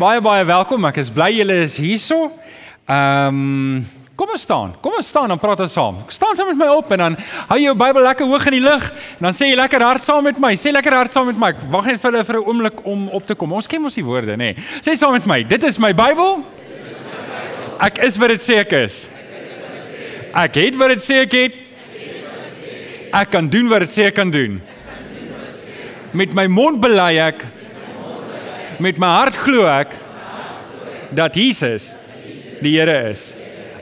Baie baie welkom. Ek is bly julle is hierso. Ehm um, kom ons staan. Kom ons staan dan praat ons saam. Staan saam met my op en dan hou jou Bybel lekker hoog in die lug en dan sê jy lekker hard saam met my. Sê lekker hard saam met my. Wag net vir hulle vir 'n oomblik om op te kom. Ons ken mos die woorde, nê. Nee. Sê saam met my. Dit is my Bybel. Ek is wat dit sê ek is. Ek het wat dit sê ek het. Ek kan doen wat dit sê ek kan doen. Met my mond bely ek met my hart glo ek dat Jesus die Here is.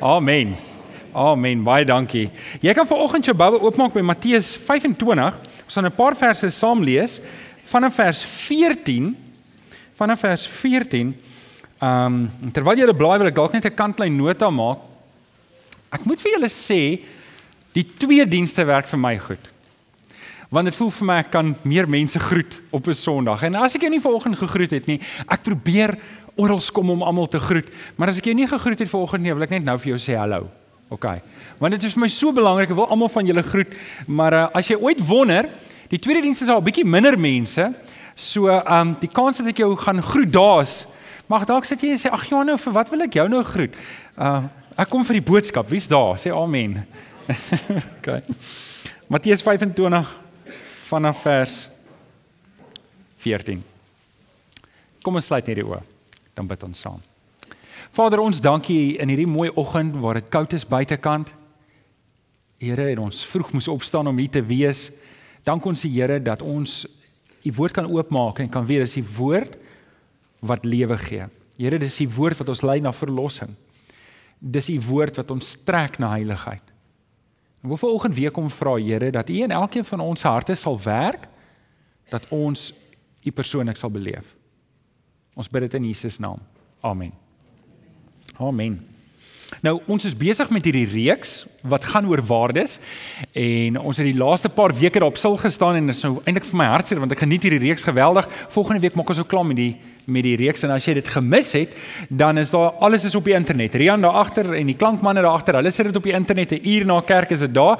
Amen. Amen. Baie dankie. Jy kan vanoggend jou Bybel oopmaak by Matteus 25. Ons gaan 'n paar verse saam lees vanaf vers 14 vanaf vers 14. Ehm um, terwyl jy blaai wil ek dalk net 'n kantlyn nota maak. Ek moet vir julle sê die twee dienste werk vir my goed want dit voel vir my ek kan meer mense groet op 'n Sondag. En as ek jou nie vanoggend gegroet het nie, ek probeer oral kom om almal te groet, maar as ek jou nie gegroet het vanoggend nie, wil ek net nou vir jou sê hallo. OK. Want dit is vir my so belangrik, ek wil almal van julle groet, maar uh, as jy ooit wonder, die tweede diens is al bietjie minder mense. So, ehm um, die kans dat ek jou gaan groet daar's mag dalk sit jy en sê ag ja nou vir wat wil ek jou nou groet? Uh ek kom vir die boodskap. Wie's daar? Sê amen. OK. Matteus 25 vanaf vers 14. Kom ons sluit hierdie oë. Dan bid ons saam. Vader, ons dankie in hierdie mooi oggend waar dit koud is buitekant. Here, en ons vroeg moes opstaan om hier te wees. Dank ons die Here dat ons u woord kan oopmaak en kan weet dis die woord wat lewe gee. Here, dis die woord wat ons lei na verlossing. Dis die woord wat ons trek na heiligheid. En wil vanoggend weer kom vra Here dat U in elkeen van ons harte sal werk dat ons U persoonlik sal beleef. Ons bid dit in Jesus naam. Amen. Amen. Nou ons is besig met hierdie reeks wat gaan oor waardes en ons het die laaste paar weke daarop sil gestaan en dit is nou eintlik vir my hartseer want ek geniet hierdie reeks geweldig. Volgende week maak ons ook klaar met die met die reeks en as jy dit gemis het, dan is daar alles is op die internet. Rian daar agter en die klankmanne daar agter, hulle sit dit op die internet 'n uur na kerk is dit daar.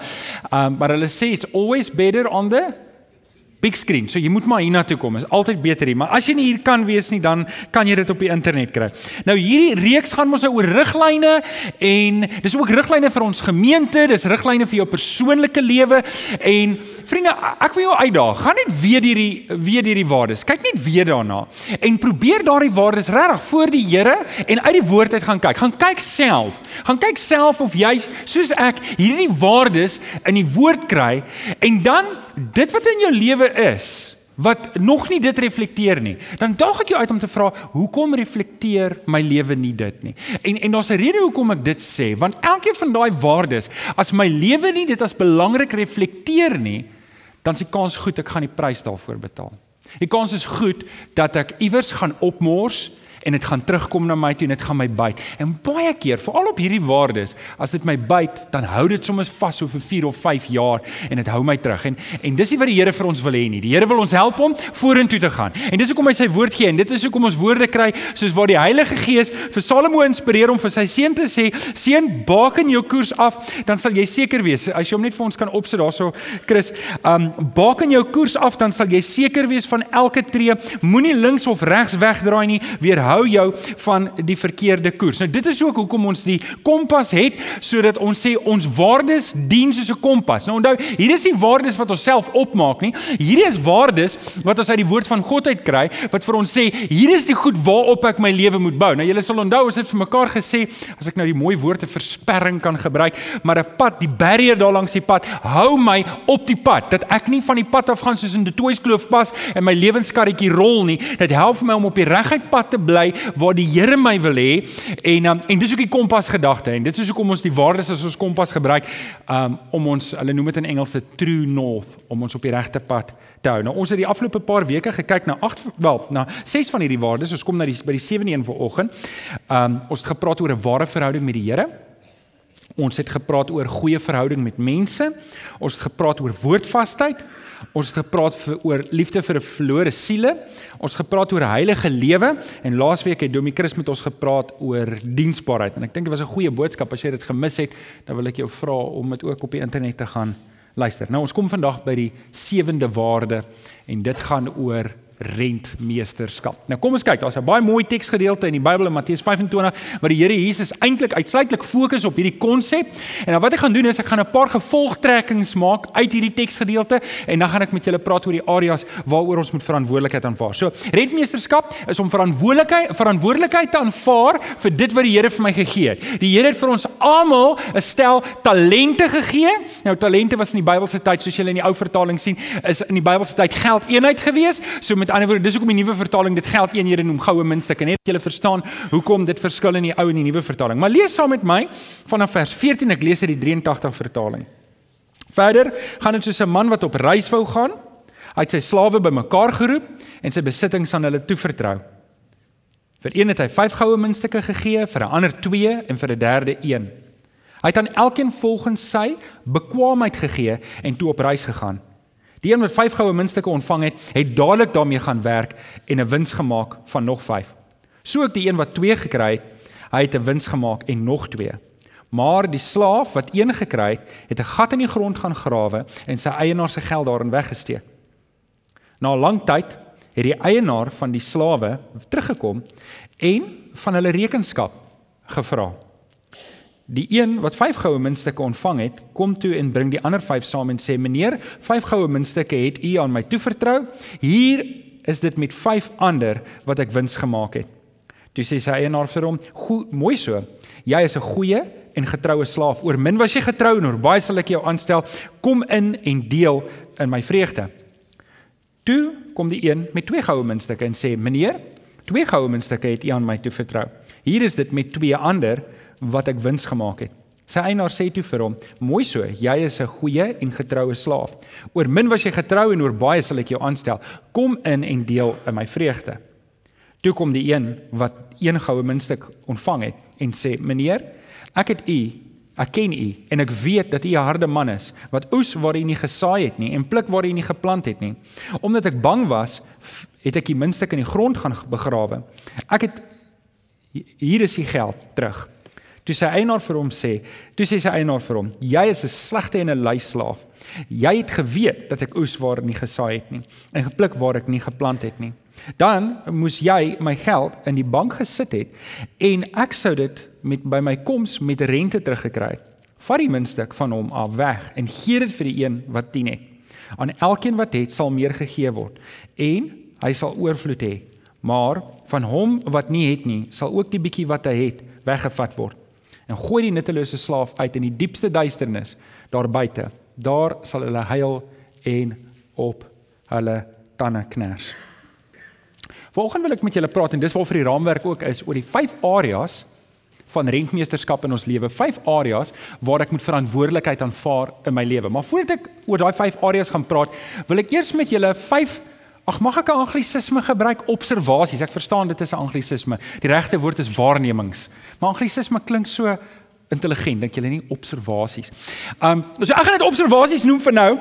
Um maar hulle sê it's always better on the big screen. So jy moet maar hiernatoe kom. Is altyd beter hier. Maar as jy nie hier kan wees nie, dan kan jy dit op die internet kry. Nou hierdie reeks gaan ons nou oor riglyne en dis ook riglyne vir ons gemeente, dis riglyne vir jou persoonlike lewe en vriende, ek wil jou uitdaag. Gaan net weer hierdie weer hierdie waardes. Kyk net weer daarna en probeer daardie waardes regtig voor die Here en uit die woord uit gaan kyk. Gaan kyk self. Gaan kyk self of jy soos ek hierdie waardes in die woord kry en dan dit wat in jou lewe is wat nog nie dit reflekteer nie, dan daag ek jou uit om te vra, hoekom reflekteer my lewe nie dit nie? En en daar's 'n rede hoekom ek dit sê, want elkeen van daai waardes, as my lewe nie dit as belangrik reflekteer nie, dan die kans goed ek gaan die prys daarvoor betaal. Die kans is goed dat ek iewers gaan opmors en dit gaan terugkom na my toe en dit gaan my byt. En baie keer, veral op hierdie waardes, as dit my byt, dan hou dit soms vas so vir 4 of 5 jaar en dit hou my terug. En en dis nie wat die Here vir ons wil hê nie. Die Here wil ons help om vorentoe te gaan. En dis hoekom hy sy woord gee en dit is hoekom ons woorde kry soos waar die Heilige Gees vir Salomo inspireer om vir sy seun te sê: "Seun, baken jou koers af, dan sal jy seker wees." As jy hom net vir ons kan opsit daarso, Chris, um baken jou koers af, dan sal jy seker wees van elke tree. Moenie links of regs wegdraai nie. Weer hou jou van die verkeerde koers. Nou dit is ook hoekom ons die kompas het sodat ons sê ons waardes dien soos 'n kompas. Nou onthou, hier is nie waardes wat ons self opmaak nie. Hierdie is waardes wat ons uit die woord van God uit kry wat vir ons sê hier is die goed waarop ek my lewe moet bou. Nou julle sal onthou ons het vir mekaar gesê as ek nou die mooi woorde versperring kan gebruik, maar 'n pad, die barrier daar langs die pad hou my op die pad dat ek nie van die pad af gaan soos in die Toyskloof pas en my lewenskarretjie rol nie. Dit help my om op die reguit pad te bly waar die Here my wil hê en um, en dis ook die kompas gedagte en dit is hoekom ons die waardes as ons kompas gebruik um, om ons hulle noem dit in Engels the true north om ons op die regte pad te hou. Nou ons het die afgelope paar weke gekyk na agt wel na ses van hierdie waardes. Ons kom na die by die sewende een vanoggend. Um ons het gepraat oor 'n ware verhouding met die Here. Ons het gepraat oor goeie verhouding met mense. Ons het gepraat oor woordvastheid. Ons het gepraat vir, oor liefde vir 'n verlore siele. Ons het gepraat oor heilige lewe en laasweek het Domie Chris met ons gepraat oor diensbaarheid. En ek dink dit was 'n goeie boodskap. As jy dit gemis het, dan wil ek jou vra om dit ook op die internet te gaan luister. Nou ons kom vandag by die sewende waarde en dit gaan oor rentmeesterskap. Nou kom ons kyk, daar's 'n baie mooi teksgedeelte in die Bybel in Matteus 25 waar die Here Jesus eintlik uitsluitlik fokus op hierdie konsep. En nou wat ek gaan doen is ek gaan 'n paar gevolgtrekkings maak uit hierdie teksgedeelte en dan gaan ek met julle praat oor die areas waaroor ons moet verantwoordelikheid aanvaar. So, rentmeesterskap is om verantwoordelikheid verantwoordelikheid te aanvaar vir dit wat die Here vir my gegee het. Die Here het vir ons almal 'n stel talente gegee. Nou talente was in die Bybelse tyd soos julle in die ou vertaling sien, is in die Bybelse tyd geld eenheid gewees. So met ander woorde, dis hoekom die nuwe vertaling dit geld eenhede noem goue muntstukke. Net jy verstaan hoekom dit verskil in die ou en die nuwe vertaling. Maar lees saam met my vanaf vers 14. Ek lees uit die 83 vertaling. Verder gaan dit soos 'n man wat op reis wou gaan. Hy het sy slawe bymekaar geroep en sy besittings aan hulle toevertrou. Vir een het hy 5 goue muntstukke gegee, vir 'n ander 2 en vir 'n derde 1. Hy het aan elkeen volgens sy bekwaamheid gegee en toe op reis gegaan. Die een wat 5 goue muntstukke ontvang het, het dadelik daarmee gaan werk en 'n wins gemaak van nog 5. So ook die een wat 2 gekry het, hy het 'n wins gemaak en nog 2. Maar die slaaf wat 1 gekry het, het 'n gat in die grond gaan grawe en sy eienaar se geld daarin weggesteek. Na 'n lang tyd het die eienaar van die slawe teruggekom en van hulle rekenskap gevra. Die een wat 5 goue muntstukke ontvang het, kom toe en bring die ander 5 saam en sê: "Meneer, 5 goue muntstukke het u aan my toevertrou. Hier is dit met 5 ander wat ek wins gemaak het." Toe sê sy eienaar vir hom: "Goed, mooi so. Jy is 'n goeie en getroue slaaf. Oor min was jy getrou en oor baie sal ek jou aanstel. Kom in en deel in my vreugde." Toe kom die een met 2 goue muntstukke en sê: "Meneer, 2 goue muntstukke het u aan my toevertrou. Hier is dit met 2 ander wat ek wins gemaak het. Sy eienaar sê toe vir hom: "Mooi so, jy is 'n goeie en getroue slaaf. Oor min was jy getrou en oor baie sal ek jou aanstel. Kom in en deel in my vreugde." Toe kom die een wat een goue muntstuk ontvang het en sê: "Meneer, ek het u, ek ken u en ek weet dat u 'n harde man is wat oes waar u nie gesaai het nie en pluk waar u nie geplant het nie. Omdat ek bang was, het ek die muntstuk in die grond gaan begrawe. Ek het hier is die geld terug." Toe sy eienaar vir hom sê, toe sê sy eienaar vir hom: "Jy is 'n slegte en 'n lui slaaf. Jy het geweet dat ek oes waar nie gesaai het nie en gepluk waar ek nie geplant het nie. Dan moes jy my geld in die bank gesit het en ek sou dit met by my koms met rente teruggekry het. Vat die muntstuk van hom af weg en gee dit vir die een wat 10 het. Aan elkeen wat het, sal meer gegee word en hy sal oorvloed hê. Maar van hom wat nie het nie, sal ook die bietjie wat hy het weggevat word." En gooi die nuttelose slaaf uit in die diepste duisternis daar buite. Daar sal hulle huil en op hulle tande kners. Volgens wil ek met julle praat en dis waarvoor die raamwerk ook is oor die vyf areas van rentmeesterskap in ons lewe. Vyf areas waar ek moet verantwoordelikheid aanvaar in my lewe. Maar voordat ek oor daai vyf areas gaan praat, wil ek eers met julle vyf Ag mag ek 'n anglisisme gebruik observasies. Ek verstaan dit is 'n anglisisme. Die regte woord is waarnemings. Maar anglisisme klink so intelligent, dink julle nie observasies. Um so ek gaan dit observasies noem vir nou.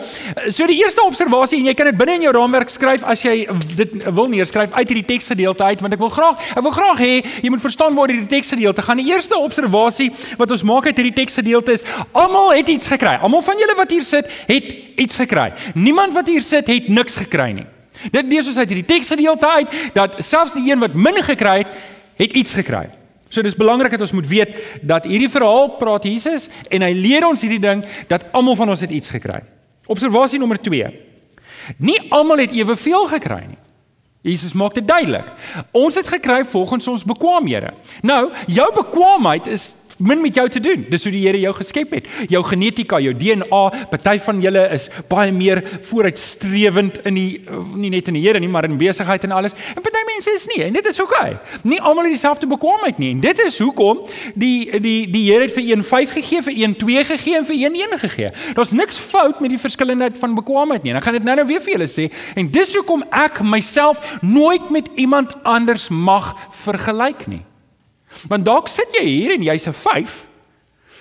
So die eerste observasie en jy kan dit binne in jou raamwerk skryf as jy dit wil neerskryf uit hierdie teksgedeelte uit want ek wil graag ek wil graag hê jy moet verstaan waar hierdie teksgedeelte gaan. Die eerste observasie wat ons maak uit hierdie teksgedeelte is almal het iets gekry. Almal van julle wat hier sit, het iets gekry. Niemand wat hier sit het niks gekry nie. Dit lees ons uit hierdie teksgedeelte uit dat selfs die een wat min gekry het, het iets gekry. So dis belangrik dat ons moet weet dat hierdie verhaal praat Jesus en hy leer ons hierdie ding dat almal van ons het iets gekry. Observasie nommer 2. Nie almal het eweveel gekry nie. Jesus maak dit duidelik. Ons het gekry volgens ons bekwaamhede. Nou, jou bekwaamheid is min met jou te doen. Dis hoe die Here jou geskep het. Jou genetika, jou DNA, party van julle is baie meer vooruitstrewend in die nie net in die Here nie, maar in besigheid en alles. En party mense is nie en dit is oukei. Okay. Nie almal het dieselfde bekwaamheid nie. En dit is hoekom die die die Here het vir een 5 gegee, vir een 2 gegee en vir een 1 gegee. Daar's niks fout met die verskillendheid van bekwaamheid nie. En ek gaan dit nou-nou weer vir julle sê en dis hoekom ek myself nooit met iemand anders mag vergelyk nie. Want dalk sit jy hier en jy's 'n 5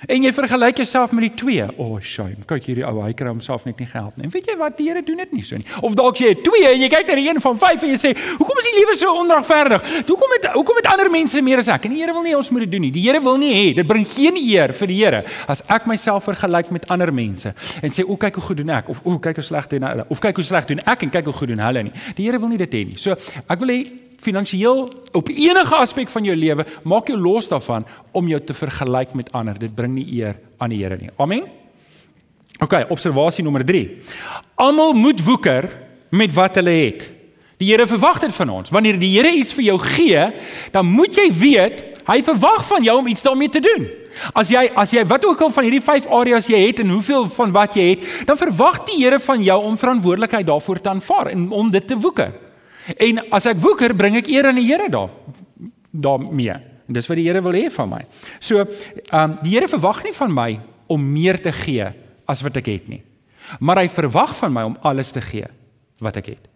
En jy vergelyk jouself met die twee. O, oh, shame. Kyk hierdie ou, hy kry homself net nie gehelp nie. En weet jy wat, die Here doen dit nie so nie. Of dalk jy het twee en jy kyk na die een van 5 en jy sê, "Hoekom is die lewe so onregverdig? Hoekom het hoekom het ander mense meer as ek?" En die Here wil nie ons moet dit doen nie. Die Here wil nie hê dit bring geen eer vir die Here as ek myself vergelyk met ander mense en sê, "O, kyk hoe goed doen ek." Of, "O, kyk hoe sleg doen hulle." Of, "Kyk hoe sleg doen ek en kyk hoe goed doen hulle nie." Die Here wil nie dit hê nie. So, ek wil hê finansiëel op enige aspek van jou lewe, maak jou los daarvan om jou te vergelyk met ander. Dit bring nie eer aan die Here nie. Amen. OK, observasie nommer 3. Almal moet woeker met wat hulle het. Die Here verwag dit van ons. Wanneer die Here iets vir jou gee, dan moet jy weet hy verwag van jou om iets daarmee te doen. As jy as jy wat ook al van hierdie 5 areas jy het en hoeveel van wat jy het, dan verwag die Here van jou om verantwoordelikheid daarvoor te aanvaar en om dit te woeker. En as ek woeker, bring ek eer aan die Here daar daarmee. En dis wat die Here wil hê van my. So, ehm um, die Here verwag nie van my om meer te gee as wat ek het nie. Maar hy verwag van my om alles te gee wat ek het.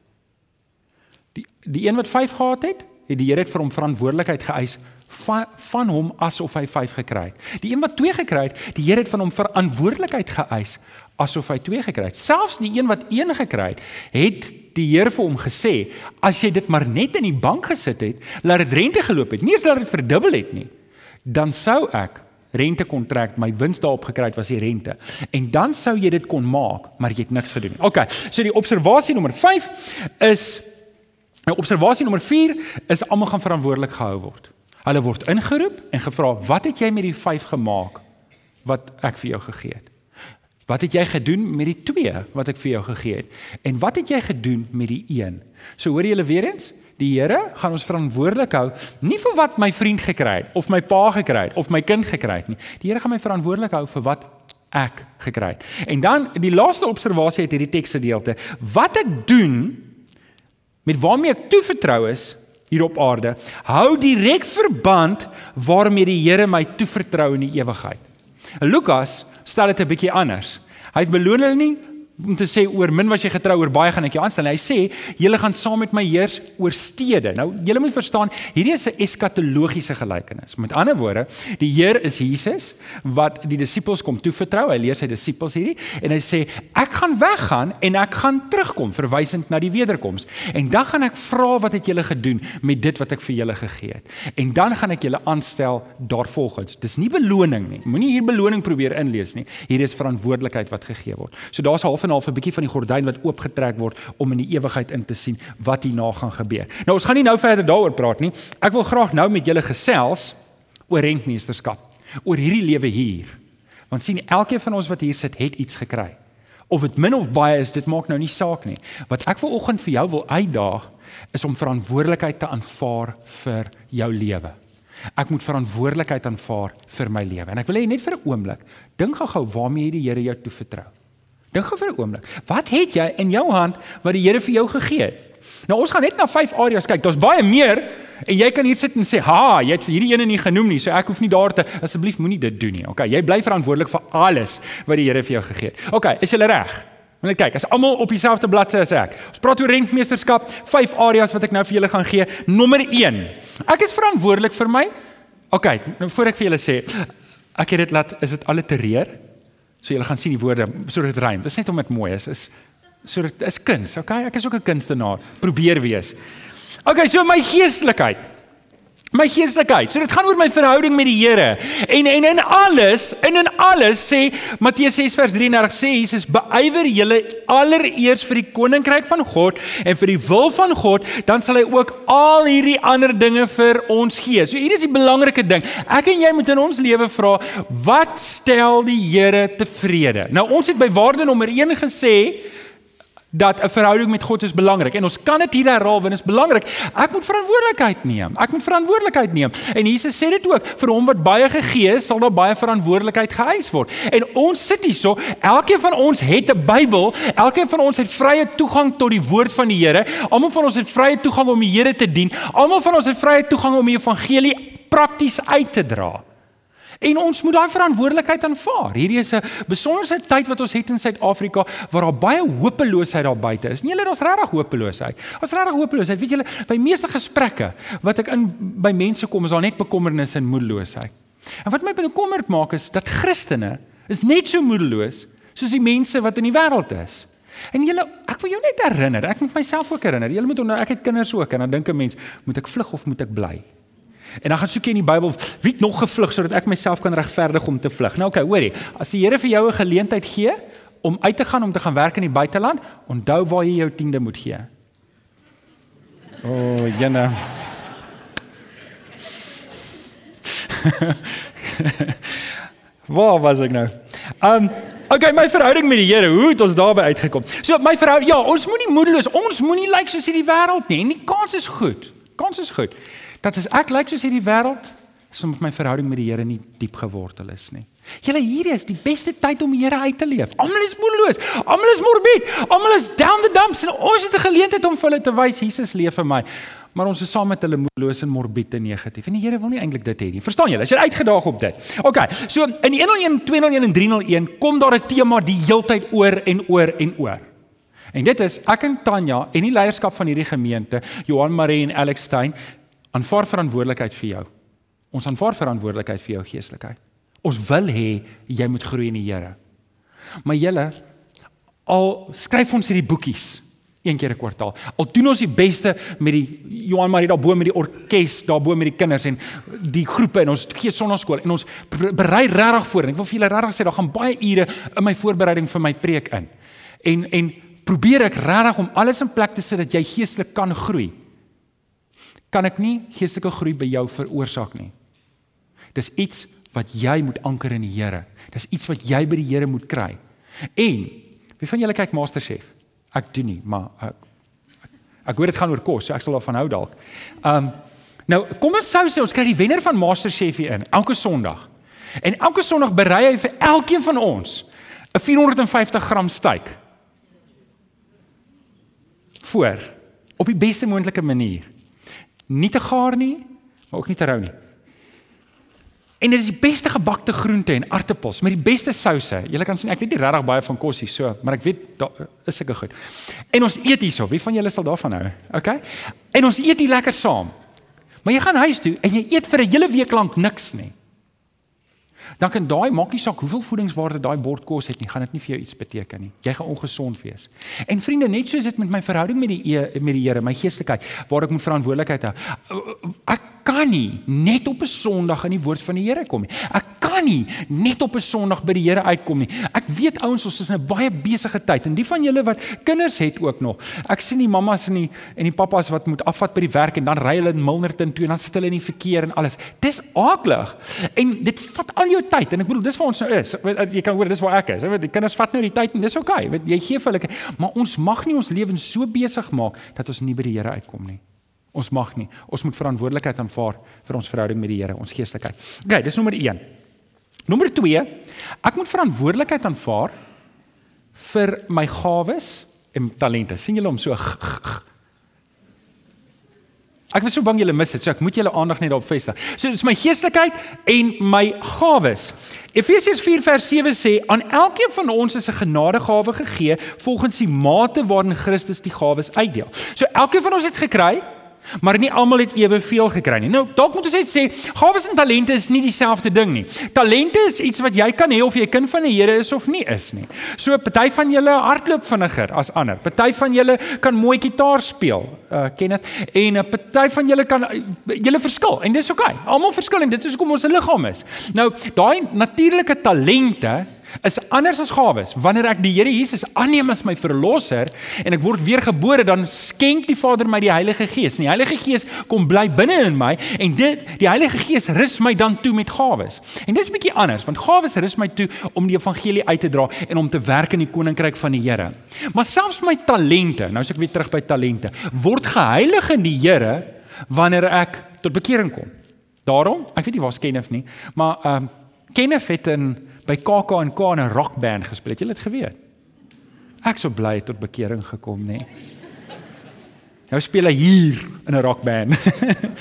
Die die een wat 5 gehad het, het die Here het vir hom verantwoordelikheid geëis van van hom asof hy 5 gekry het. Die een wat 2 gekry het, die Here het van hom verantwoordelikheid geëis asof hy 2 gekry het. Selfs die een wat 1 gekry het, het die Here vir hom gesê, as jy dit maar net in die bank gesit het, laat dit rente geloop het, nie laat dit verdubbel het nie, dan sou ek rentekontrak my wins daarop gekry het was die rente. En dan sou jy dit kon maak, maar jy het niks gedoen nie. OK, so die observasie nommer 5 is nou observasie nommer 4 is almal gaan verantwoordelik gehou word. Hulle word ingeroep en gevra, "Wat het jy met die 5 gemaak wat ek vir jou gegee het?" Wat het jy gedoen met die 2 wat ek vir jou gegee het? En wat het jy gedoen met die 1? So hoor julle weer eens, die Here gaan ons verantwoordelik hou nie vir wat my vriend gekry het of my pa gekry het of my kind gekry het nie. Die Here gaan my verantwoordelik hou vir wat ek gekry het. En dan die laaste observasie uit hierdie teksgedeelte, wat ek doen met waarmee ek toevertrou is hier op aarde, hou direk verband waarmee die Here my toevertrou in die ewigheid. Lukas stel dit 'n bietjie anders. Hy beloon hulle nie om te sê oor min was jy getrou oor baie gaan ek jou aanstel. Hy sê julle gaan saam met my heers oor stede. Nou julle moet verstaan, hierdie is 'n eskatologiese gelykenis. Met ander woorde, die Heer is Jesus wat die disippels kom toevertrou. Hy leer sy disippels hierdie en hy sê ek gaan weggaan en ek gaan terugkom verwysend na die wederkoms. En dan gaan ek vra wat het julle gedoen met dit wat ek vir julle gegee het. En dan gaan ek julle aanstel daarvolgens. Dis nie beloning nie. Moenie hier beloning probeer inlees nie. Hier is verantwoordelikheid wat gegee word. So daar's half en half 'n bietjie van die gordyn wat oopgetrek word om in die ewigheid in te sien wat hierna gaan gebeur. Nou ons gaan nie nou verder daaroor praat nie. Ek wil graag nou met julle gesels oor rentmeesterskap, oor hierdie lewe hier. Want sien elkeen van ons wat hier sit, het iets gekry. Of dit min of baie is, dit maak nou nie saak nie. Wat ek ver oggend vir jou wil uitdaag is om verantwoordelikheid te aanvaar vir jou lewe. Ek moet verantwoordelikheid aanvaar vir my lewe. En ek wil hê net vir 'n oomblik, dink gou-gou waarmee die Here jou toevertrou. Dink gou vir 'n oomblik. Wat het jy in jou hand wat die Here vir jou gegee het? Nou ons gaan net na vyf areas kyk. Daar's baie meer en jy kan hier sit en sê, "Ha, jy het hierdie ene nie genoem nie, so ek hoef nie daar te asseblief moenie dit doen nie." Okay, jy bly verantwoordelik vir alles wat die Here vir jou gegee het. Okay, is jy reg? Moet kyk, as almal op dieselfde bladsy as ek. Ons praat oor rentmeesterskap, vyf areas wat ek nou vir julle gaan gee. Nommer 1. Ek is verantwoordelik vir my. Okay, nou voor ek vir julle sê, ek het dit laat is dit allitereer? So julle gaan sien die woorde sodat dit rym. Dis net om dit mooi is. Is so dit is kuns, okay? Ek is ook 'n kunstenaar. Probeer wees. Okay, so my geestelikheid. My geestelikheid. So dit gaan oor my verhouding met die Here. En en in alles, en in alles sê Matteus 6 vers 33 sê Jesus beywer julle allereers vir die koninkryk van God en vir die wil van God, dan sal hy ook al hierdie ander dinge vir ons gee. So hier is die belangrike ding. Ek en jy moet in ons lewe vra, wat stel die Here tevrede? Nou ons het by waarde nommer 1 gesê dat 'n verhouding met God is belangrik en ons kan dit hier herhaal want dit is belangrik. Ek moet verantwoordelikheid neem. Ek moet verantwoordelikheid neem. En Jesus sê dit ook, vir hom wat baie gegee is, sal daar baie verantwoordelikheid geëis word. En ons sit hierso, elkeen van ons het 'n Bybel, elkeen van ons het vrye toegang tot die woord van die Here. Almal van ons het vrye toegang om die Here te dien. Almal van ons het vrye toegang om die evangelie prakties uit te dra. En ons moet daai verantwoordelikheid aanvaar. Hierdie is 'n besonderse tyd wat ons het in Suid-Afrika waar daar baie hopeloosheid daar buite is. Nie hulle daar's regtig hopeloosheid. Daar's regtig hopeloosheid. Weet julle, by meeste gesprekke wat ek in by mense kom is daar net bekommernis en moedeloosheid. En wat my bekommerd maak is dat Christene is net so moedeloos soos die mense wat in die wêreld is. En julle, ek wil jou net herinner, ek moet myself ook herinner. Julle moet onthou ek het kinders ook en dan dink 'n mens, moet ek vlug of moet ek bly? En dan gaan soek jy in die Bybel, wie het nog gevlug sodat ek myself kan regverdig om te vlug? Nou okay, hoorie, as die Here vir jou 'n geleentheid gee om uit te gaan om te gaan werk in die buiteland, onthou waar jy jou tiende moet gee. O, oh, jene. Waar was ek nou? Um okay, my verhouding met die Here, hoe het ons daarby uitgekom? So my vrou, ja, ons moenie moedeloos, ons moenie lyk like soos hierdie wêreld nie. En die kans is goed. Kans is goed. Dat as ek lyk like soos hierdie wêreld, omdat my verhouding met die Here nie diep gewortel is nie. Julle hier is die beste tyd om die Here uit te leef. Almal is moedeloos, almal is morbied, almal is down the dumps en ons het 'n geleentheid om vir hulle te wys Jesus leef vir my maar ons is saam met hulle moedeloos en morbied en negatief. En die Here wil nie eintlik dit hê nie. Verstaan julle? As jy uitgedaag op dit. OK. So in 101, 201 en 301 kom daar 'n tema die heeltyd oor en oor en oor. En dit is ek en Tanya en die leierskap van hierdie gemeente, Johan Marie en Alex Stein, aanvaar verantwoordelikheid vir jou. Ons aanvaar verantwoordelikheid vir jou geestelikheid. Ons wil hê jy moet groei in die Here. Maar julle al skryf ons hierdie boekies een keer 'n kwartaal. Al doen ons die beste met die Johan Marie daarbo met die orkes, daarbo met die kinders en die groepe en ons gee sonnaskool en ons berei regtig voor. En ek wil vir julle regtig sê daar gaan baie ure in my voorbereiding vir my preek in. En en probeer ek regtig om alles in plek te sit dat jy geestelik kan groei. Kan ek nie geestelike groei by jou veroorsaak nie. Dis iets wat jy moet anker in die Here. Dis iets wat jy by die Here moet kry. En wie van julle kyk MasterChef? Ek doen nie, maar ek ek, ek hoor dit gaan oor kos, so ek sal daarvan hou dalk. Um nou, kom ons sou sê ons kry die wenner van MasterChef hier in elke Sondag. En elke Sondag berei hy vir elkeen van ons 'n 450 gram steak. Voor op die beste moontlike manier. Nie te gaar nie, maar ook nie te rou nie. En dit is die beste gebakte groente en aartappels met die beste souse. Julle kan sien ek weet nie regtig baie van kos hier so, maar ek weet daar is seker goed. En ons eet hierso. Wie van julle sal daarvan hou? OK? En ons eet hier lekker saam. Maar jy gaan huis toe en jy eet vir 'n hele week lank niks nie dan kan daai maak nie saak hoeveel voedingswaarde daai bord kos het nie, gaan dit nie vir jou iets beteken nie. Jy gaan ongesond wees. En vriende, net soos dit met my verhouding met die met die Here, my geestelikheid, waar ek moet verantwoordelikheid hou. Ek kan nie net op 'n Sondag in die woord van die Here kom nie. Ek kan nie net op 'n Sondag by die Here uitkom nie. Ek weet ouens, ons is in 'n baie besige tyd en die van julle wat kinders het ook nog. Ek sien die mammas en die en die pappas wat moet afvat by die werk en dan ry hulle in Milnerton toe en dan sit hulle in die verkeer en alles. Dis aaklig. En dit vat al jou tyd en ek bedoel dis waar ons nou is. Jy kan hoor dis waar ek is. Die kinders vat nou die tyd en dis oukei. Okay. Jy gee vir hulle maar ons mag nie ons lewens so besig maak dat ons nie by die Here uitkom nie. Ons mag nie. Ons moet verantwoordelikheid aanvaar vir ons verhouding met die Here, ons geestelikheid. OK, dis nommer 1. Nommer 2, ek moet verantwoordelikheid aanvaar vir my gawes en talente. sien julle hom so Ek was so bang julle mis dit, so ek moet julle aandag net daarop vestig. So dis my geestelikheid en my gawes. Efesiërs 4 vers 7 sê aan elkeen van ons is 'n genadegawe gegee volgens die mate waarin Christus die gawes uitdeel. So elkeen van ons het gekry Maar nie almal het eweveel gekry nie. Nou, dalk moet ons net sê, gawes en talente is nie dieselfde ding nie. Talente is iets wat jy kan hê of jy kind van die Here is of nie is nie. So party van julle hardloop vinniger as ander. Party van julle kan mooi gitaar speel, uh ken dit. En 'n uh, party van julle kan uh, julle verskil en dis oukei. Okay. Almal verskil en dit is hoekom ons 'n liggaam is. Nou, daai natuurlike talente is anders as gawes. Wanneer ek die Here Jesus aanneem as my verlosser en ek word weergebore, dan skenk die Vader my die Heilige Gees. En die Heilige Gees kom bly binne in my en dit die Heilige Gees rus my dan toe met gawes. En dis 'n bietjie anders, want gawes rus my toe om die evangelie uit te dra en om te werk in die koninkryk van die Here. Maar selfs my talente, nou as ek weer terug by talente, word geheilig in die Here wanneer ek tot bekering kom. Daarom, ek weet nie waar Kenneth nie, maar ehm um, Kenneth het 'n by KAK&K 'n rockband gespeel. Het jy dit geweet? Ek sou bly tot bekering gekom, nê. Nou speel hy hier in 'n rockband.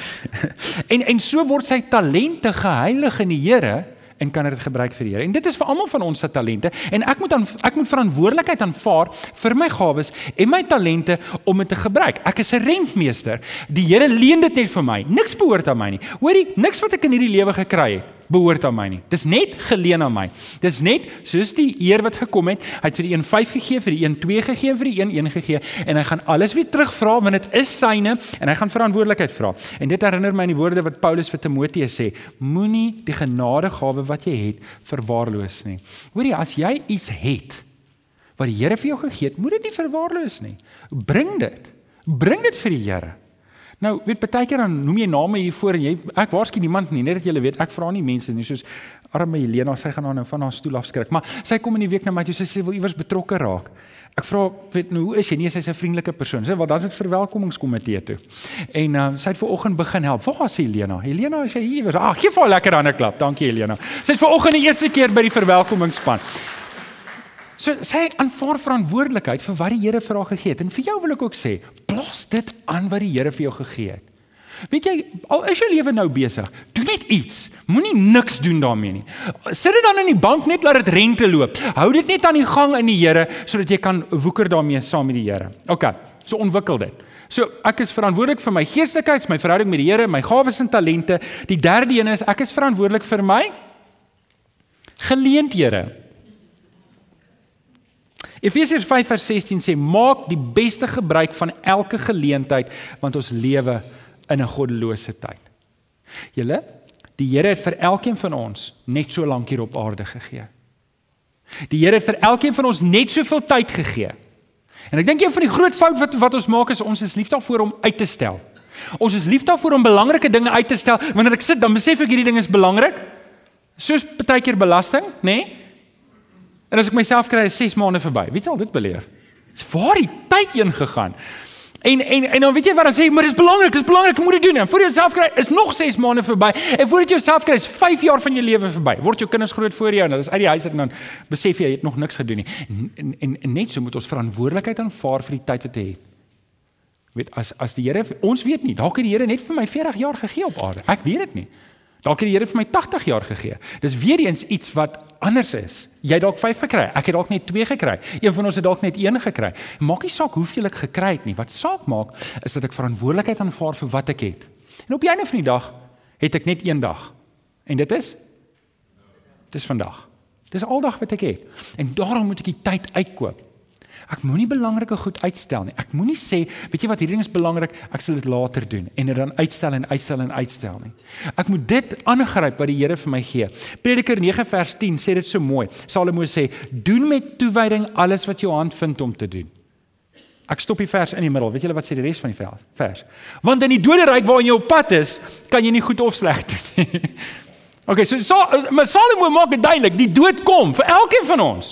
en en so word sy talente geheilig in die Here en kan dit gebruik vir die Here. En dit is vir almal van ons se talente en ek moet aan ek moet verantwoordelikheid aanvaar vir my gawes en my talente om dit te gebruik. Ek is 'n rentmeester. Die Here leen dit net vir my. Niks behoort aan my nie. Hoorie, niks wat ek in hierdie lewe gekry het behoort aan my nie. Dis net geleen aan my. Dis net soos die Heer wat gekom het, hy het vir die een 5 gegee, vir die een 2 gegee, vir die een 1 gegee en hy gaan alles weer terugvra want dit is syne en hy gaan verantwoordelikheid vra. En dit herinner my aan die woorde wat Paulus vir Timoteus sê: Moenie die genadegawe wat jy het verwaarloos nie. Hoorie, as jy iets het wat die Here vir jou gegee het, moet dit nie verwaarloos nie. Bring dit. Bring dit vir die Here. Nou, weet baie keer dan noem jy name hier voor en jy ek waarskynlik niemand nie, net dat jy weet, ek vra nie mense nie, soos arme Helena, sy gaan nou van haar stoel afskrik, maar sy kom in die week na my toe sê sy wil iewers betrokke raak. Ek vra, weet nou, hoe is jy? Nee, sy's 'n vriendelike persoon. Sy, "Wat dan is dit verwelkomingskomitee toe?" En uh, sy het ver oggend begin help. Waar is Helena? Helena, is hier? Ag, gee vir lekker aan 'n klap. Dankie Helena. Sy het ver oggend die eerste keer by die verwelkomingsspan. So sy aanvaar verantwoordelikheid vir wat die Here vir haar gegee het. En vir jou wil ek ook sê, plaas dit aan wat die Here vir jou gegee het. Weet jy, al is jou lewe nou besig, doen net iets. Moenie niks doen daarmee nie. Sit dit dan in die bank net laat dit rente loop. Hou dit net aan die gang in die Here sodat jy kan woeker daarmee saam met die Here. OK, so ontwikkel dit. So ek is verantwoordelik vir my geestelike, my verhouding met die Here, my gawes en talente. Die derde een is ek is verantwoordelik vir my geleenthede. Efesiërs 5:16 sê maak die beste gebruik van elke geleentheid want ons lewe in 'n goddelose tyd. Julle, die Here het vir elkeen van ons net so lank hier op aarde gegee. Die Here het vir elkeen van ons net soveel tyd gegee. En ek dink een van die groot fout wat wat ons maak is ons is lief daarvoor om uit te stel. Ons is lief daarvoor om belangrike dinge uit te stel. Wanneer ek sit, dan besef ek hierdie ding is belangrik. Soos baie keer belasting, nê? Nee? En as ek myself kry is 6 maande verby. Wie het al dit beleef? Dis waar die tyd heen gegaan. En en en dan weet jy wat dan sê, maar dis belangrik, dis belangrik, moet dit doen. En voor jy jouself kry is nog 6 maande verby. En voordat jy jouself kry is 5 jaar van jou lewe verby. Word jou kinders groot voor jou en hulle is uit die huis uit en dan besef jy jy het nog niks gedoen nie. En en, en, en net so moet ons verantwoordelikheid aanvaar vir die tyd wat jy het. Weet as as die Here ons weet nie, dalk het die Here net vir my 40 jaar gegee op aarde. Ek weet dit nie. Dalk het die Here vir my 80 jaar gegee. Dis weer eens iets wat anders is. Jy het dalk 5 gekry. Ek het dalk net 2 gekry. Een van ons het dalk net 1 gekry. Maak nie saak hoeveel ek gekry het nie. Wat saak maak is dat ek verantwoordelikheid aanvaar vir wat ek het. En op die einde van die dag het ek net een dag. En dit is dis vandag. Dis aldag wat ek het. En daarom moet ek die tyd uitkoop. Ek moenie belangrike goed uitstel nie. Ek moenie sê, weet jy wat, hierdie ding is belangrik, ek sal dit later doen en dit dan uitstel en uitstel en uitstel nie. Ek moet dit aangryp wat die Here vir my gee. Prediker 9 vers 10 sê dit so mooi. Salomo sê, "Doen met toewyding alles wat jou hand vind om te doen." Ek stop die vers in die middel. Weet julle wat sê die res van die vers? Want in die doderyk waarin jy op pad is, kan jy nie goed of sleg doen nie. Okay, so Salomo maak dit duidelik, die dood kom vir elkeen van ons.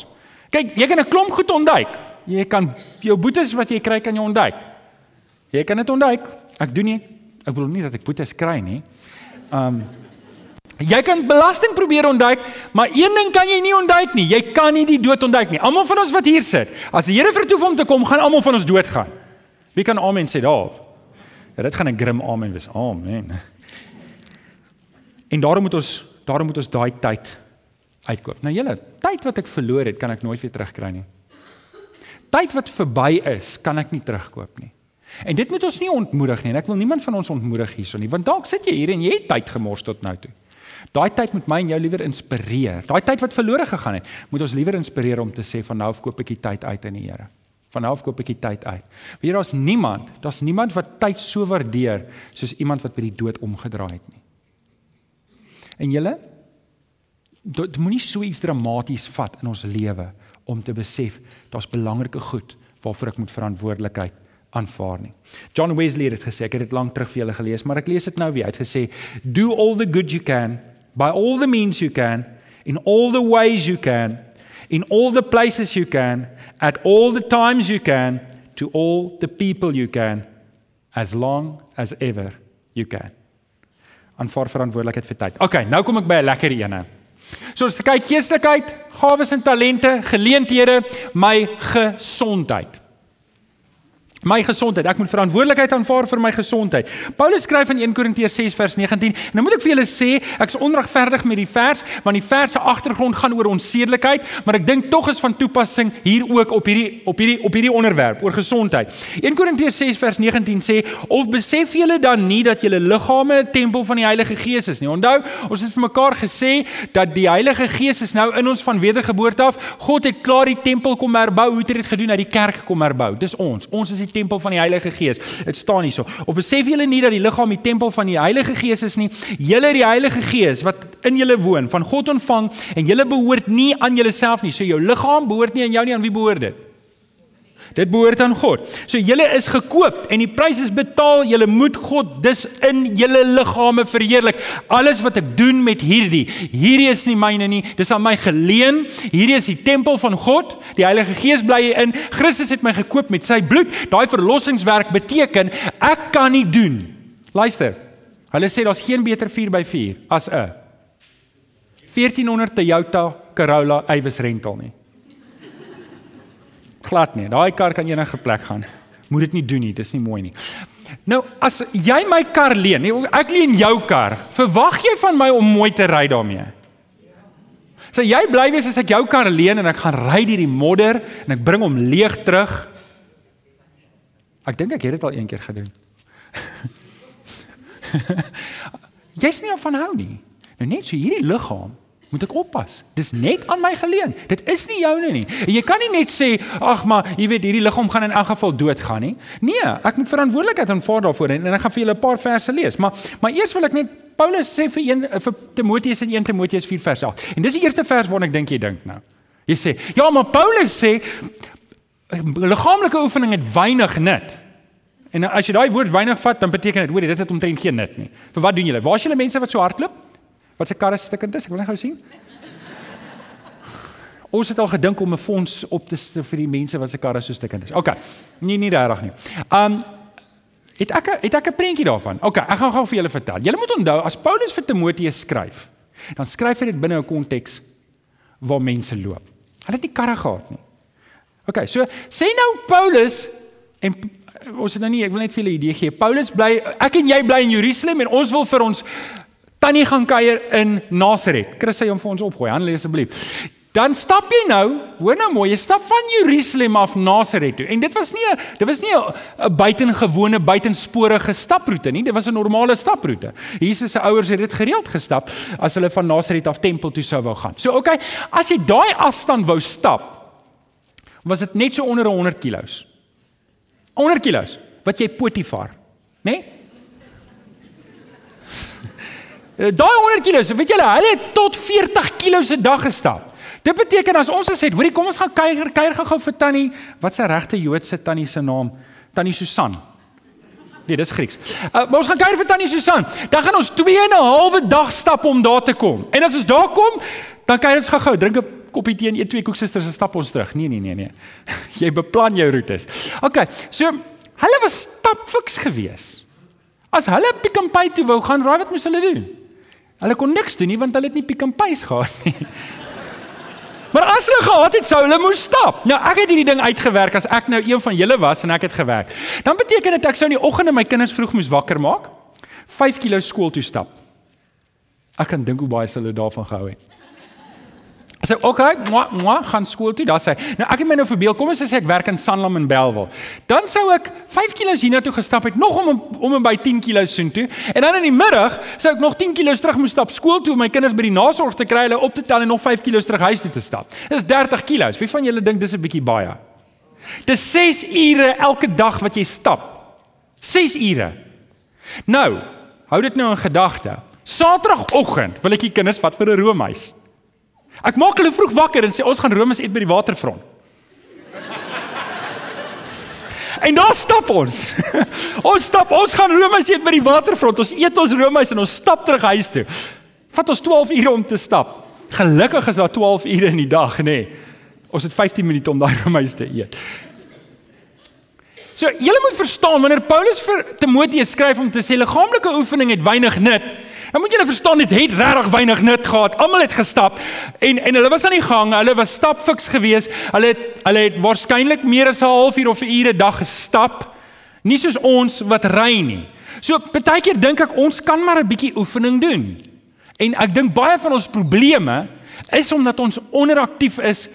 Kyk, jy kan 'n klomp goed ontduik. Jy kan jou boetes wat jy kry kan jy ontduik. Jy kan dit ontduik. Ek doen nie. Ek bedoel nie dat ek boetes kry nie. Um jy kan belasting probeer ontduik, maar een ding kan jy nie ontduik nie. Jy kan nie die dood ontduik nie. Almal van ons wat hier sit, as die Here vertoef om te kom, gaan almal van ons doodgaan. Wie kan amen sê daarop? Ja, dit gaan 'n grim amen wees. Amen. En daarom moet ons daarom moet ons daai tyd uitkoop. Nou julle, tyd wat ek verloor het, kan ek nooit weer terugkry nie. Tyd wat verby is, kan ek nie terugkoop nie. En dit moet ons nie ontmoedig nie. Ek wil niemand van ons ontmoedig hierson nie, want dalk sit jy hier en jy het tyd gemors tot nou toe. Daai tyd moet my en jou liewer inspireer. Daai tyd wat verlore gegaan het, moet ons liewer inspireer om te sê van nou af koop ek die tyd uit in die Here. Van nou af koop ek die tyd uit. Weet jy daar's niemand, daar's niemand wat tyd so waardeer soos iemand wat by die dood omgedraai het nie. En julle dit moenie so iets dramaties vat in ons lewe om te besef daar's belangrike goed waarvoor ek moet verantwoordelikheid aanvaar nie. John Wesley het gesê, ek het dit lank terug vir julle gelees, maar ek lees dit nou weer. Hy het gesê, "Do all the good you can by all the means you can in all the ways you can in all the places you can at all the times you can to all the people you can as long as ever you can." Aanvaar verantwoordelikheid vir tyd. Okay, nou kom ek by 'n lekker ene. So as jy kyk geestelikheid, gawes en talente, geleenthede, my gesondheid. My gesondheid. Ek moet verantwoordelikheid aanvaar vir my gesondheid. Paulus skryf in 1 Korintiërs 6 vers 19. En nou moet ek vir julle sê, ek's onregverdig met die vers, want die vers se agtergrond gaan oor onsedelikheid, maar ek dink tog is van toepassing hier ook op hierdie op hierdie op hierdie onderwerp oor gesondheid. 1 Korintiërs 6 vers 19 sê: "Of besef julle dan nie dat julle liggame 'n tempel van die Heilige Gees is nie?" Onthou, ons het vir mekaar gesê dat die Heilige Gees is nou in ons van wedergeboorte af. God het klaar die tempel kom herbou. Hoe het hy dit gedoen? Hy het die kerk kom herbou. Dis ons. Ons is tempel van die Heilige Gees. Dit staan hierso. Of besef julle nie dat die liggaam die tempel van die Heilige Gees is nie? Julle die Heilige Gees wat in julle woon, van God ontvang en julle behoort nie aan julleself nie. So jou liggaam behoort nie aan jou nie, aan wie behoort dit? Dit behoort aan God. So julle is gekoop en die prys is betaal. Julle moet God dus in julle liggame verheerlik. Alles wat ek doen met hierdie, hierdie is nie myne nie. Dis aan my geleen. Hierdie is die tempel van God. Die Heilige Gees bly in. Christus het my gekoop met sy bloed. Daai verlossingswerk beteken ek kan nie doen. Luister. Hulle sê daar's geen beter 4x4 as 'n 1400 Toyota Corolla Avis rental nie glad nie. Daai kar kan enige plek gaan. Moet dit nie doen nie, dis nie mooi nie. Nou, as jy my kar leen, ek leen jou kar, verwag jy van my om mooi te ry daarmee? So jy bly wees as ek jou kar leen en ek gaan ry deur die modder en ek bring hom leeg terug. Ek dink ek het dit al een keer gedoen. Jy's nie van hou nie. Nou net so hierdie liggaam moet ek oppas. Dis net aan my geleen. Dit is nie joune nie. En jy kan nie net sê, "Ag, maar jy weet hierdie liggaam gaan in elk geval doodgaan nie." Nee, ek moet verantwoordelikheid aanvaar daarvoor en, en ek gaan vir julle 'n paar verse lees. Maar maar eers wil ek net Paulus sê vir een vir Timoteus in 1 Timoteus 4 vers 8. En dis die eerste vers waarna ek dink jy dink nou. Jy sê, "Ja, maar Paulus sê liggaamlike oefening het weinig nut." En as jy daai woord weinig vat, dan beteken dit, hoor jy, dit het omtrent geen nut nie. Vir wat doen julle? Waar is julle mense wat so hardloop? Wat se karre stukkend is? Ek wil net gou sien. Ons het al gedink om 'n fonds op te stel vir die mense wat se karre so stukkend is. OK. Nee, nie regtig nie. Um het ek het ek 'n prentjie daarvan. OK, ek gaan gou vir julle vertel. Julle moet onthou as Paulus vir Timoteus skryf, dan skryf hy dit binne 'n konteks waar mense loop. Hulle het nie karre gehad nie. OK, so sê nou Paulus en ons het nou nie ek wil net vir julle 'n idee gee. Paulus bly ek en jy bly in Jerusalem en ons wil vir ons tannie gaan kuier in Nasaret. Chris sê hom vir ons opgooi. Hanlie asseblief. Dan stap jy nou, hoor nou mooi, jy stap van Jerusalem af Nasaret toe. En dit was nie dit was nie 'n buitengewone buitensporige staproete nie. Dit was 'n normale staproete. Jesus se ouers het dit gereeld gestap as hulle van Nasaret af tempel toe sou wou gaan. So okay, as jy daai afstand wou stap, was dit net so onder 100 kg. 100 kg wat jy Potifar, né? Nee? Daai 100 kg, weet julle, hulle het tot 40 kg se dag gestap. Dit beteken as ons gesê het, hoorie, kom ons gaan kuier, kuier gou vir Tannie, wat se regte Joodse Tannie se naam? Tannie Susan. Nee, dis Grieks. Uh, maar ons gaan kuier vir Tannie Susan. Dan gaan ons 2 en 'n halwe dag stap om daar te kom. En as ons daar kom, dan kuier ons gou-gou, drink 'n koppie tee en eet twee koeksusters en stap ons terug. Nee, nee, nee, nee. Jy beplan jou roetes. OK, so hulle was stapfiks geweest. As hulle Pick n Pay toe wou gaan, raai wat moes hulle doen? Hulle kon niks doen nie want hulle het nie Pick n Pay's gehad nie. Maar as hulle gehad het, sou hulle moes stap. Nou ek het hierdie ding uitgewerk as ek nou een van julle was en ek het gewerk. Dan beteken dit ek sou in die oggende my kinders vroeg moes wakker maak. 5 km skool toe stap. Ek kan dink hoe baie hulle daarvan gehou het. Sê so, okay, moi, moi, gaan skool toe. Daar sê, nou ek het my nou verbeel, kom ons sê ek werk in Sanlam in Belwel. Dan sou ek 5 kg hiernatoe gestap het, nog om om en by 10 kg soontoe. En dan in die middag sou ek nog 10 kg terug moet stap skool toe om my kinders by die nasorg te kry, hulle op te tel en nog 5 kg terug huis toe te stap. Dis 30 kg. Wie van julle dink dis 'n bietjie baie? Dis 6 ure elke dag wat jy stap. 6 ure. Nou, hou dit nou in gedagte. Saterdagoggend wil ek die kinders vat vir 'n roomhuis. Ek maak hulle vroeg wakker en sê ons gaan Romeis eet by die waterfront. En daar stap ons. ons stap, ons gaan Romeis eet by die waterfront. Ons eet ons Romeis en ons stap terug huis toe. Vat ons 12 ure om te stap. Gelukkig is daar 12 ure in die dag, nê. Nee. Ons het 15 minute om daai Romeis te eet. So, julle moet verstaan wanneer Paulus vir Timoteus skryf om te sê liggaamlike oefening het weinig nut. Nou moet julle verstaan dit het regtig weinig nut gehad. Almal het gestap en en hulle was aan die gang. Hulle was stapfiks geweest. Hulle het hulle het waarskynlik meer as 'n halfuur of 'n ure dag gestap. Nie soos ons wat ry nie. So baie keer dink ek ons kan maar 'n bietjie oefening doen. En ek dink baie van ons probleme is omdat ons onderaktief is,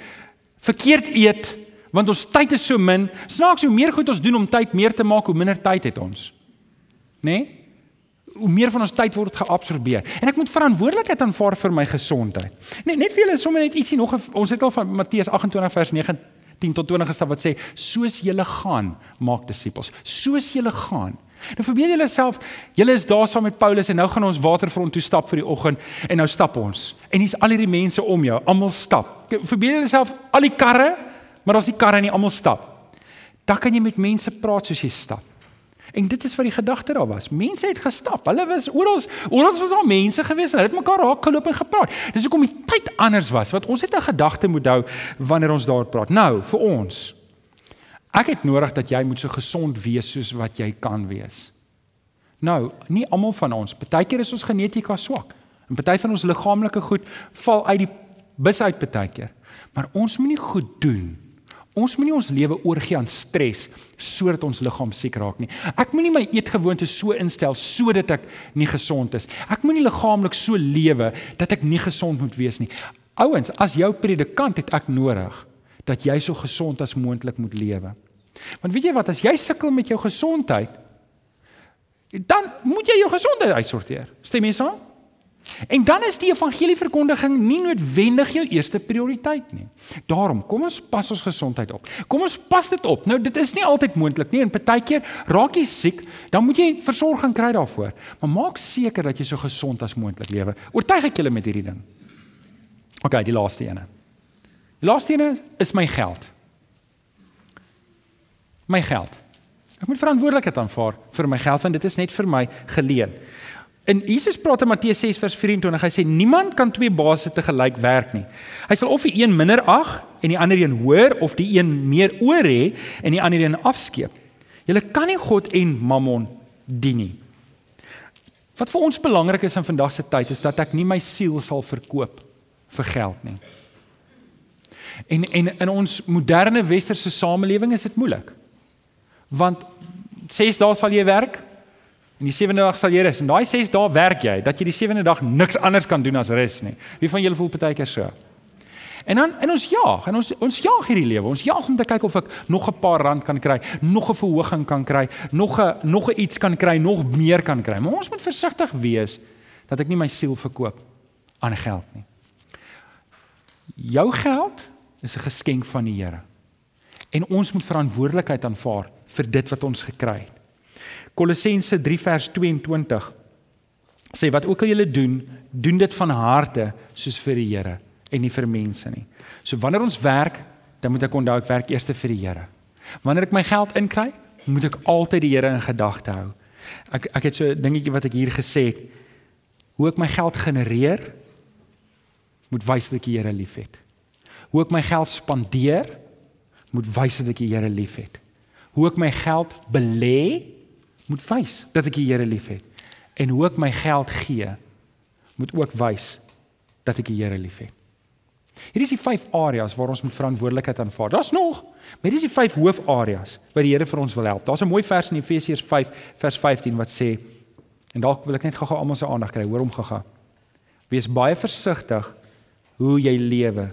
verkeerd eet, want ons tyd is so min. Snaaks hoe meer goed ons doen om tyd meer te maak, hoe minder tyd het ons. Né? Nee? Hoe meer van ons tyd word geabsorbeer. En ek moet verantwoordelikheid aanvaar vir my gesondheid. Net net vir julle sommer net ietsie nog ons het al van Matteus 28 vers 19 tot 20 gestap wat sê soos julle gaan maak disippels. Soos julle gaan. Nou verbeel julle self, julle is daar saam met Paulus en nou gaan ons waterfront toe stap vir die oggend en nou stap ons. En hier's al hierdie mense om jou, almal stap. Verbeel julle self al die karre, maar as die karre nie almal stap. Dan kan jy met mense praat soos jy stap. En dit is wat die gedagte daar was. Mense het gestap. Hulle was oral oral was daar mense gewees en hulle het mekaar raak geloop en gepraat. Dis hoekom die tyd anders was. Wat ons het 'n gedagte moet hou wanneer ons daar praat. Nou, vir ons. Ek het nodig dat jy moet so gesond wees soos wat jy kan wees. Nou, nie almal van ons. Partykeer is ons genetika swak. En party van ons liggaamlike goed val uit die bus uit partykeer. Maar ons moenie goed doen Ons moenie ons lewe oorgee aan stres sodat ons liggaam siek raak nie. Ek moenie my eetgewoontes so instel sodat ek nie gesond is. Ek moenie liggaamlik so lewe dat ek nie gesond moet wees nie. Ouens, as jou predikant het ek nodig dat jy so gesond as moontlik moet lewe. Want weet jy wat, as jy sukkel met jou gesondheid, dan moet jy jou gesondheid uitsorteer. Stem jy saam? En dan is die evangelieverkondiging nie noodwendig jou eerste prioriteit nie. Daarom, kom ons pas ons gesondheid op. Kom ons pas dit op. Nou dit is nie altyd moontlik nie en partykeer raak jy siek, dan moet jy versorging kry daarvoor. Maar maak seker dat jy so gesond as moontlik lewe. Oortuig ek julle met hierdie ding. OK, die laaste ene. Die laaste ene is my geld. My geld. Ek moet verantwoordelikheid aanvaar vir my geld want dit is net vir my geleen. In Jesus praat in Matteus 6 vers 24. Hy sê niemand kan twee baase te gelyk werk nie. Hy sal of die een minder ag en die ander een hoër of die een meer oor hê en die ander een afskeep. Jy kan nie God en Mammon dien nie. Wat vir ons belangrik is in vandag se tyd is dat ek nie my siel sal verkoop vir geld nie. En en in ons moderne westerse samelewing is dit moeilik. Want 6 dae sal jy werk, En die sewende dag sal jy rus. En daai 6 dae werk jy dat jy die sewende dag niks anders kan doen as rus nie. Wie van julle voel partykeer so? En dan en ons jaag, en ons ons jaag hierdie lewe. Ons jaag om te kyk of ek nog 'n paar rand kan kry, nog 'n verhoging kan kry, nog 'n nog 'n iets kan kry, nog meer kan kry. Maar ons moet versigtig wees dat ek nie my siel verkoop aan geld nie. Jou geld is 'n geskenk van die Here. En ons moet verantwoordelikheid aanvaar vir dit wat ons gekry het. Kolossense 3 vers 22 sê wat ook al julle doen, doen dit van harte soos vir die Here en nie vir mense nie. So wanneer ons werk, dan moet ek onthou ek werk eers vir die Here. Wanneer ek my geld inkry, moet ek altyd die Here in gedagte hou. Ek ek het so 'n dingetjie wat ek hier gesê het. Hoe ek my geld genereer moet wys dat ek die Here liefhet. Hoe ek my geld spandeer moet wys dat ek die Here liefhet. Hoe ek my geld belê moet wys dat ek die Here liefhet. En hoe ek my geld gee, moet ook wys dat ek die Here liefhet. Hierdie is die vyf areas waar ons moet verantwoordelikheid aanvaar. Daar's nog, maar hierdie is die vyf hoofareas waar die Here vir ons wil help. Daar's 'n mooi vers in Efesiërs 5 vers 15 wat sê en dalk wil ek net gou-gou almal se aandag kry, hoor hom gou-gou. Wees baie versigtig hoe jy lewe.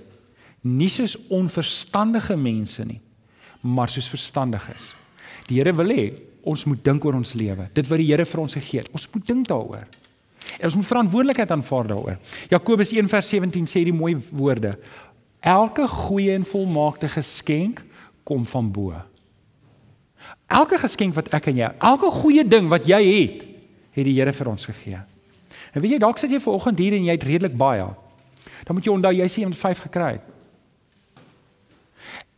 Nie soos onverstandige mense nie, maar soos verstandiges. Die Here wil hê ons moet dink oor ons lewe. Dit wat die Here vir ons gegee het. Ons moet dink daaroor. En ons moet verantwoordelikheid aanvaar daaroor. Jakobus 1:17 sê die mooi woorde: Elke goeie en volmaakte geskenk kom van bo. Elke geskenk wat ek aan jou, elke goeie ding wat jy het, het die Here vir ons gegee. En weet jy, dalk sit jy ver oggend hier en jy het redelik baie. Dan moet jy onthou jy sê jy het 5 gekry. Het.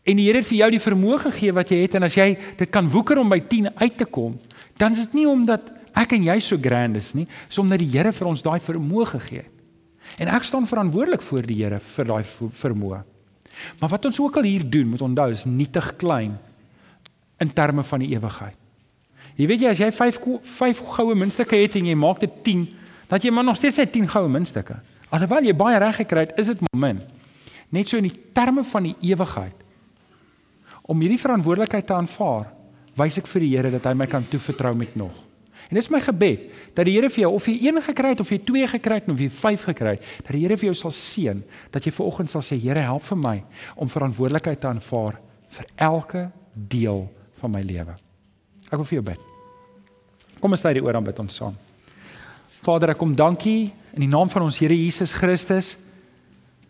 En die Here het vir jou die vermoë gegee wat jy het en as jy dit kan woeker om by 10 uit te kom, dan is dit nie omdat ek en jy so grand is nie, dis omdat die Here vir ons daai vermoë gegee het. En ek staan verantwoordelik voor die Here vir daai vermoë. Maar wat ons ook al hier doen, moet onthou, is nietig klein in terme van die ewigheid. Jy weet jy as jy 5 5 goue muntstukke het en jy maak dit 10, dat jy maar nog steeds net 10 goue muntstukke. Alhoewel jy baie reg gekry het, is dit min. Net so in die terme van die ewigheid om hierdie verantwoordelikheid te aanvaar wys ek vir die Here dat hy my kan toevertrou met nog. En dis my gebed dat die Here vir jou of jy een gekry het of jy twee gekry het of jy vyf gekry het, dat die Here vir jou sal seën, dat jy vanoggend sal sê Here help vir my om verantwoordelikheid te aanvaar vir elke deel van my lewe. Ek wil vir jou bid. Kom ons lê die oor aan bid ons saam. Vader, ek kom dankie in die naam van ons Here Jesus Christus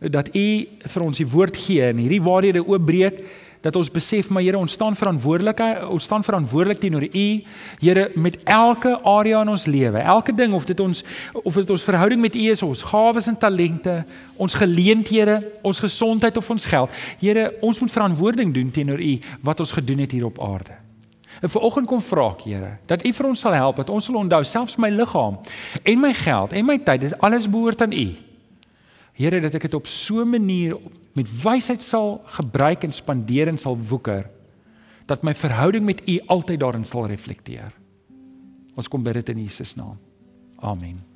dat U vir ons die woord gee en hierdie waarhede oopbreek dat ons besef maar Here ons staan verantwoordelik ons staan verantwoordelik teenoor U. Here met elke area in ons lewe elke ding of dit ons of dit ons verhouding met U is ons gawes en talente ons geleenthede ons gesondheid of ons geld. Here ons moet verantwoording doen teenoor U wat ons gedoen het hier op aarde. En vanoggend kom vra ek Here dat U vir ons sal help dat ons sal onthou selfs my liggaam en my geld en my tyd dit alles behoort aan U. Here dat ek dit op so 'n manier met wysheid sal gebruik en spandeer en sal woeker dat my verhouding met U altyd daarin sal reflekteer. Ons kom bid dit in Jesus naam. Amen.